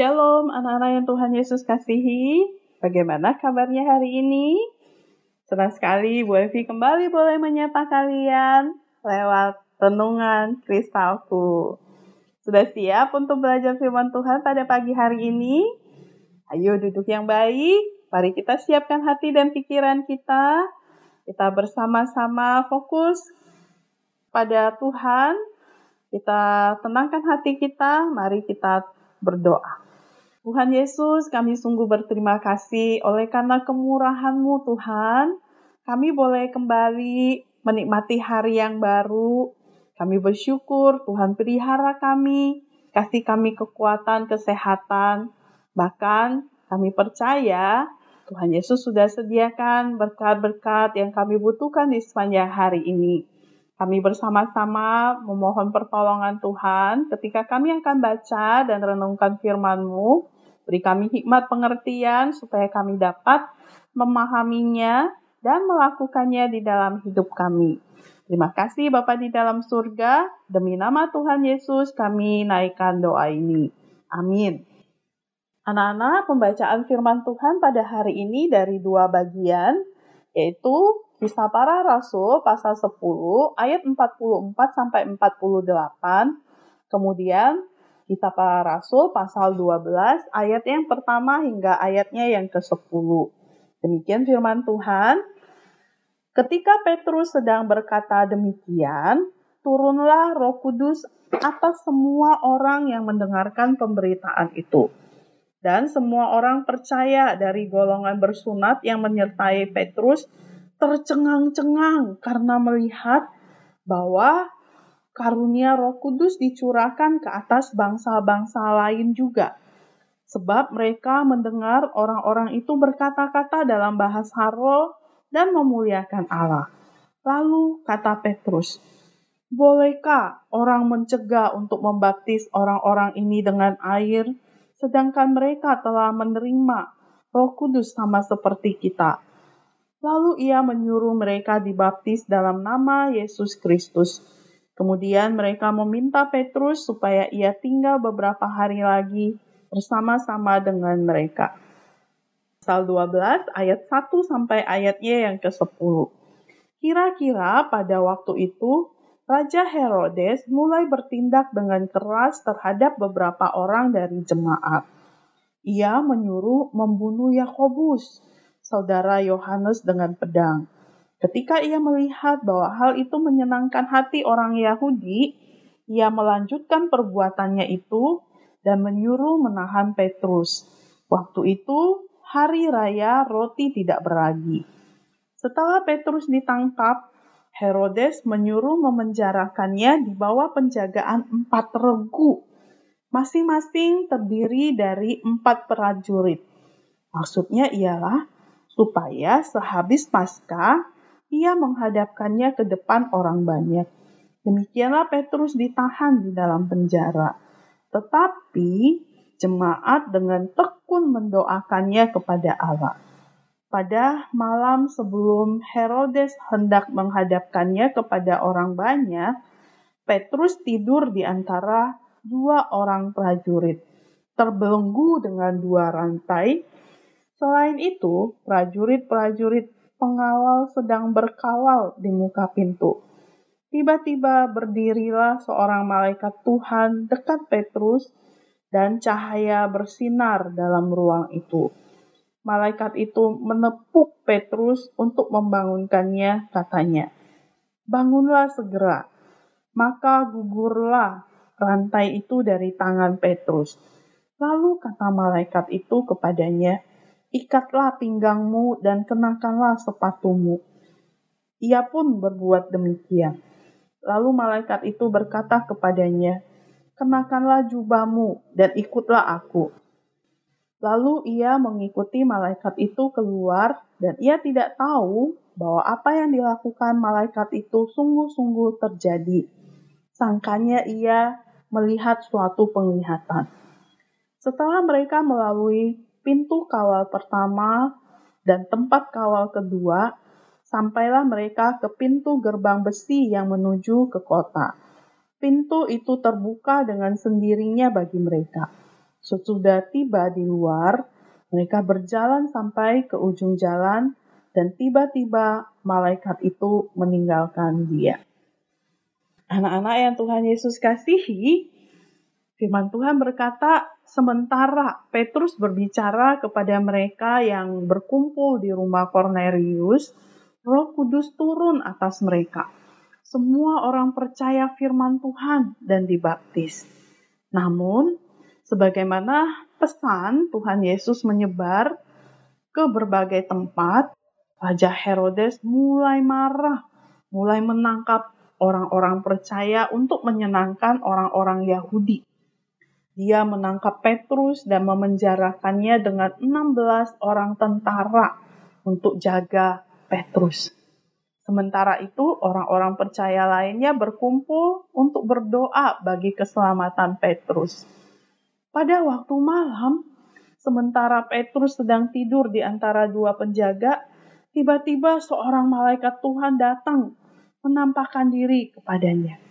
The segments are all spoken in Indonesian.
Shalom anak-anak yang Tuhan Yesus kasihi. Bagaimana kabarnya hari ini? Senang sekali Bu Evi kembali boleh menyapa kalian lewat renungan kristalku. Sudah siap untuk belajar firman Tuhan pada pagi hari ini? Ayo duduk yang baik. Mari kita siapkan hati dan pikiran kita. Kita bersama-sama fokus pada Tuhan. Kita tenangkan hati kita. Mari kita berdoa. Tuhan Yesus, kami sungguh berterima kasih oleh karena kemurahan-Mu Tuhan. Kami boleh kembali menikmati hari yang baru. Kami bersyukur Tuhan pelihara kami, kasih kami kekuatan, kesehatan. Bahkan kami percaya Tuhan Yesus sudah sediakan berkat-berkat yang kami butuhkan di sepanjang hari ini. Kami bersama-sama memohon pertolongan Tuhan ketika kami akan baca dan renungkan firman-Mu. Beri kami hikmat pengertian supaya kami dapat memahaminya dan melakukannya di dalam hidup kami. Terima kasih Bapak di dalam surga. Demi nama Tuhan Yesus kami naikkan doa ini. Amin. Anak-anak, pembacaan firman Tuhan pada hari ini dari dua bagian, yaitu Kisah Para Rasul pasal 10 ayat 44 sampai 48. Kemudian Kisah Para Rasul pasal 12 ayat yang pertama hingga ayatnya yang ke-10. Demikian firman Tuhan. Ketika Petrus sedang berkata demikian, turunlah Roh Kudus atas semua orang yang mendengarkan pemberitaan itu. Dan semua orang percaya dari golongan bersunat yang menyertai Petrus tercengang-cengang karena melihat bahwa karunia Roh Kudus dicurahkan ke atas bangsa-bangsa lain juga. Sebab mereka mendengar orang-orang itu berkata-kata dalam bahasa roh dan memuliakan Allah. Lalu kata Petrus, Bolehkah orang mencegah untuk membaptis orang-orang ini dengan air, sedangkan mereka telah menerima Roh Kudus sama seperti kita? Lalu ia menyuruh mereka dibaptis dalam nama Yesus Kristus. Kemudian mereka meminta Petrus supaya ia tinggal beberapa hari lagi bersama-sama dengan mereka. Pasal 12 ayat 1 sampai ayatnya yang ke-10. Kira-kira pada waktu itu Raja Herodes mulai bertindak dengan keras terhadap beberapa orang dari jemaat. Ia menyuruh membunuh Yakobus, saudara Yohanes dengan pedang. Ketika ia melihat bahwa hal itu menyenangkan hati orang Yahudi, ia melanjutkan perbuatannya itu dan menyuruh menahan Petrus. Waktu itu, hari raya roti tidak beragi. Setelah Petrus ditangkap, Herodes menyuruh memenjarakannya di bawah penjagaan empat regu. Masing-masing terdiri dari empat prajurit. Maksudnya ialah supaya sehabis pasca ia menghadapkannya ke depan orang banyak. Demikianlah Petrus ditahan di dalam penjara. Tetapi jemaat dengan tekun mendoakannya kepada Allah. Pada malam sebelum Herodes hendak menghadapkannya kepada orang banyak, Petrus tidur di antara dua orang prajurit, terbelenggu dengan dua rantai Selain itu, prajurit-prajurit pengawal sedang berkawal di muka pintu. Tiba-tiba berdirilah seorang malaikat Tuhan dekat Petrus dan cahaya bersinar dalam ruang itu. Malaikat itu menepuk Petrus untuk membangunkannya, katanya, "Bangunlah segera." Maka gugurlah rantai itu dari tangan Petrus. Lalu kata malaikat itu kepadanya, ikatlah pinggangmu dan kenakanlah sepatumu. Ia pun berbuat demikian. Lalu malaikat itu berkata kepadanya, kenakanlah jubahmu dan ikutlah aku. Lalu ia mengikuti malaikat itu keluar dan ia tidak tahu bahwa apa yang dilakukan malaikat itu sungguh-sungguh terjadi. Sangkanya ia melihat suatu penglihatan. Setelah mereka melalui pintu kawal pertama dan tempat kawal kedua, sampailah mereka ke pintu gerbang besi yang menuju ke kota. Pintu itu terbuka dengan sendirinya bagi mereka. Sesudah tiba di luar, mereka berjalan sampai ke ujung jalan, dan tiba-tiba malaikat itu meninggalkan dia. Anak-anak yang Tuhan Yesus kasihi, firman Tuhan berkata, sementara Petrus berbicara kepada mereka yang berkumpul di rumah Cornelius, Roh Kudus turun atas mereka. Semua orang percaya firman Tuhan dan dibaptis. Namun, Sebagaimana pesan Tuhan Yesus menyebar ke berbagai tempat, Raja Herodes mulai marah, mulai menangkap orang-orang percaya untuk menyenangkan orang-orang Yahudi. Dia menangkap Petrus dan memenjarakannya dengan 16 orang tentara untuk jaga Petrus. Sementara itu, orang-orang percaya lainnya berkumpul untuk berdoa bagi keselamatan Petrus. Pada waktu malam, sementara Petrus sedang tidur di antara dua penjaga, tiba-tiba seorang malaikat Tuhan datang menampakkan diri kepadanya.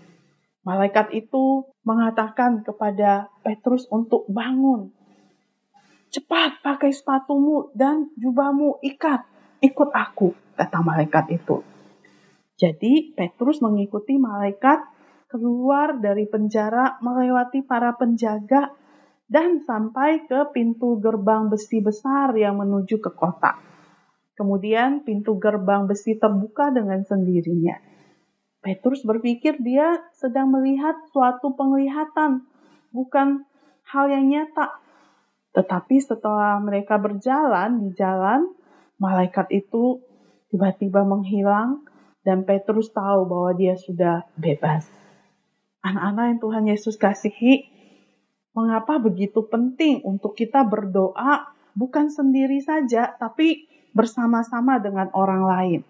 Malaikat itu mengatakan kepada Petrus untuk bangun. Cepat pakai sepatumu dan jubahmu ikat. Ikut aku, kata malaikat itu. Jadi Petrus mengikuti malaikat keluar dari penjara melewati para penjaga dan sampai ke pintu gerbang besi besar yang menuju ke kota. Kemudian pintu gerbang besi terbuka dengan sendirinya. Petrus berpikir dia sedang melihat suatu penglihatan, bukan hal yang nyata. Tetapi setelah mereka berjalan di jalan, malaikat itu tiba-tiba menghilang dan Petrus tahu bahwa dia sudah bebas. Anak-anak yang Tuhan Yesus kasihi, Mengapa begitu penting untuk kita berdoa bukan sendiri saja, tapi bersama-sama dengan orang lain?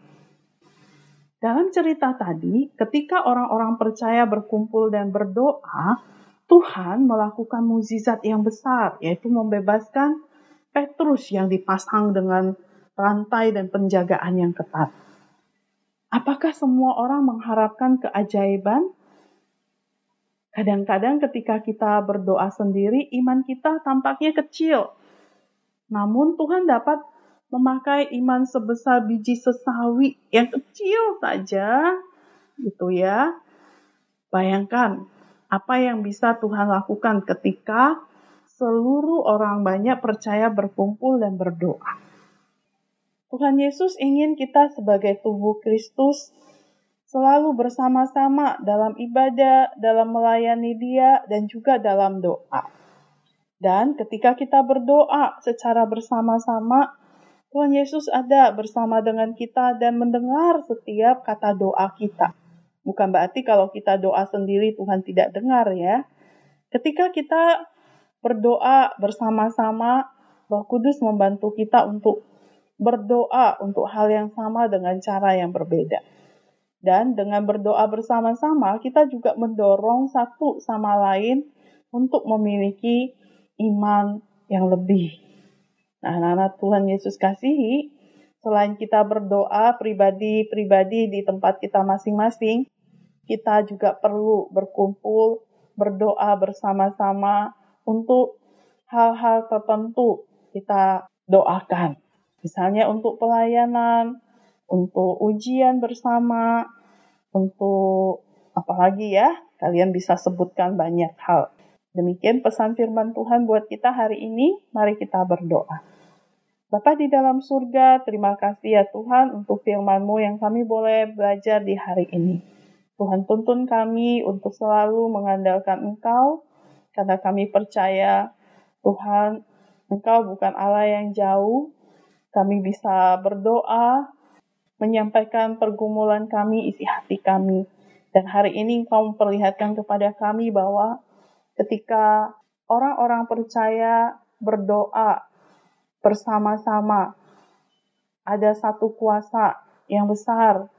Dalam cerita tadi, ketika orang-orang percaya berkumpul dan berdoa, Tuhan melakukan mukjizat yang besar, yaitu membebaskan Petrus yang dipasang dengan rantai dan penjagaan yang ketat. Apakah semua orang mengharapkan keajaiban? Kadang-kadang ketika kita berdoa sendiri, iman kita tampaknya kecil. Namun Tuhan dapat memakai iman sebesar biji sesawi yang kecil saja, gitu ya. Bayangkan apa yang bisa Tuhan lakukan ketika seluruh orang banyak percaya berkumpul dan berdoa. Tuhan Yesus ingin kita sebagai tubuh Kristus selalu bersama-sama dalam ibadah, dalam melayani Dia, dan juga dalam doa. Dan ketika kita berdoa secara bersama-sama, Tuhan Yesus ada bersama dengan kita dan mendengar setiap kata doa kita. Bukan berarti kalau kita doa sendiri Tuhan tidak dengar ya. Ketika kita berdoa bersama-sama, Roh Kudus membantu kita untuk berdoa untuk hal yang sama dengan cara yang berbeda. Dan dengan berdoa bersama-sama, kita juga mendorong satu sama lain untuk memiliki iman yang lebih. Nah, anak-anak Tuhan Yesus kasihi, selain kita berdoa pribadi-pribadi di tempat kita masing-masing, kita juga perlu berkumpul, berdoa bersama-sama untuk hal-hal tertentu kita doakan. Misalnya untuk pelayanan, untuk ujian bersama, untuk apalagi ya, kalian bisa sebutkan banyak hal. Demikian pesan firman Tuhan buat kita hari ini. Mari kita berdoa. Bapa di dalam surga, terima kasih ya Tuhan untuk firman-Mu yang kami boleh belajar di hari ini. Tuhan tuntun kami untuk selalu mengandalkan Engkau, karena kami percaya Tuhan, Engkau bukan Allah yang jauh. Kami bisa berdoa, menyampaikan pergumulan kami, isi hati kami. Dan hari ini engkau memperlihatkan kepada kami bahwa ketika orang-orang percaya berdoa bersama-sama, ada satu kuasa yang besar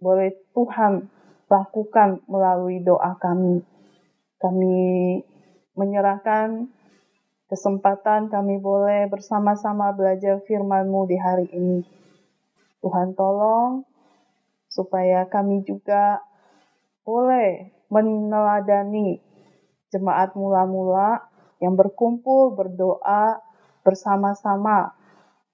boleh Tuhan lakukan melalui doa kami. Kami menyerahkan kesempatan kami boleh bersama-sama belajar firman-Mu di hari ini. Tuhan tolong supaya kami juga boleh meneladani jemaat mula-mula yang berkumpul berdoa bersama-sama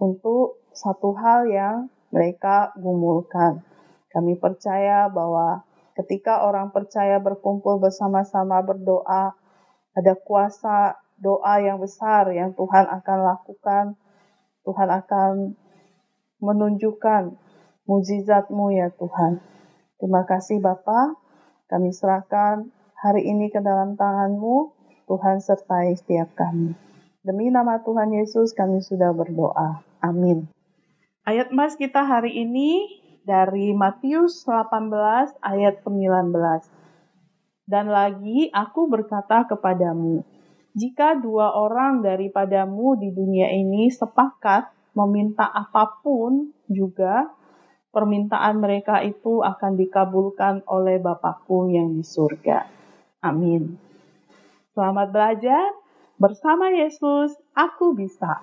untuk satu hal yang mereka gumulkan. Kami percaya bahwa ketika orang percaya berkumpul bersama-sama berdoa, ada kuasa doa yang besar yang Tuhan akan lakukan. Tuhan akan menunjukkan mujizatmu ya Tuhan. Terima kasih Bapa. Kami serahkan hari ini ke dalam tanganmu. Tuhan sertai setiap kami. Demi nama Tuhan Yesus kami sudah berdoa. Amin. Ayat emas kita hari ini dari Matius 18 ayat 19. Dan lagi aku berkata kepadamu, jika dua orang daripadamu di dunia ini sepakat meminta apa pun juga, permintaan mereka itu akan dikabulkan oleh Bapakku yang di surga. Amin. Selamat belajar bersama Yesus, aku bisa.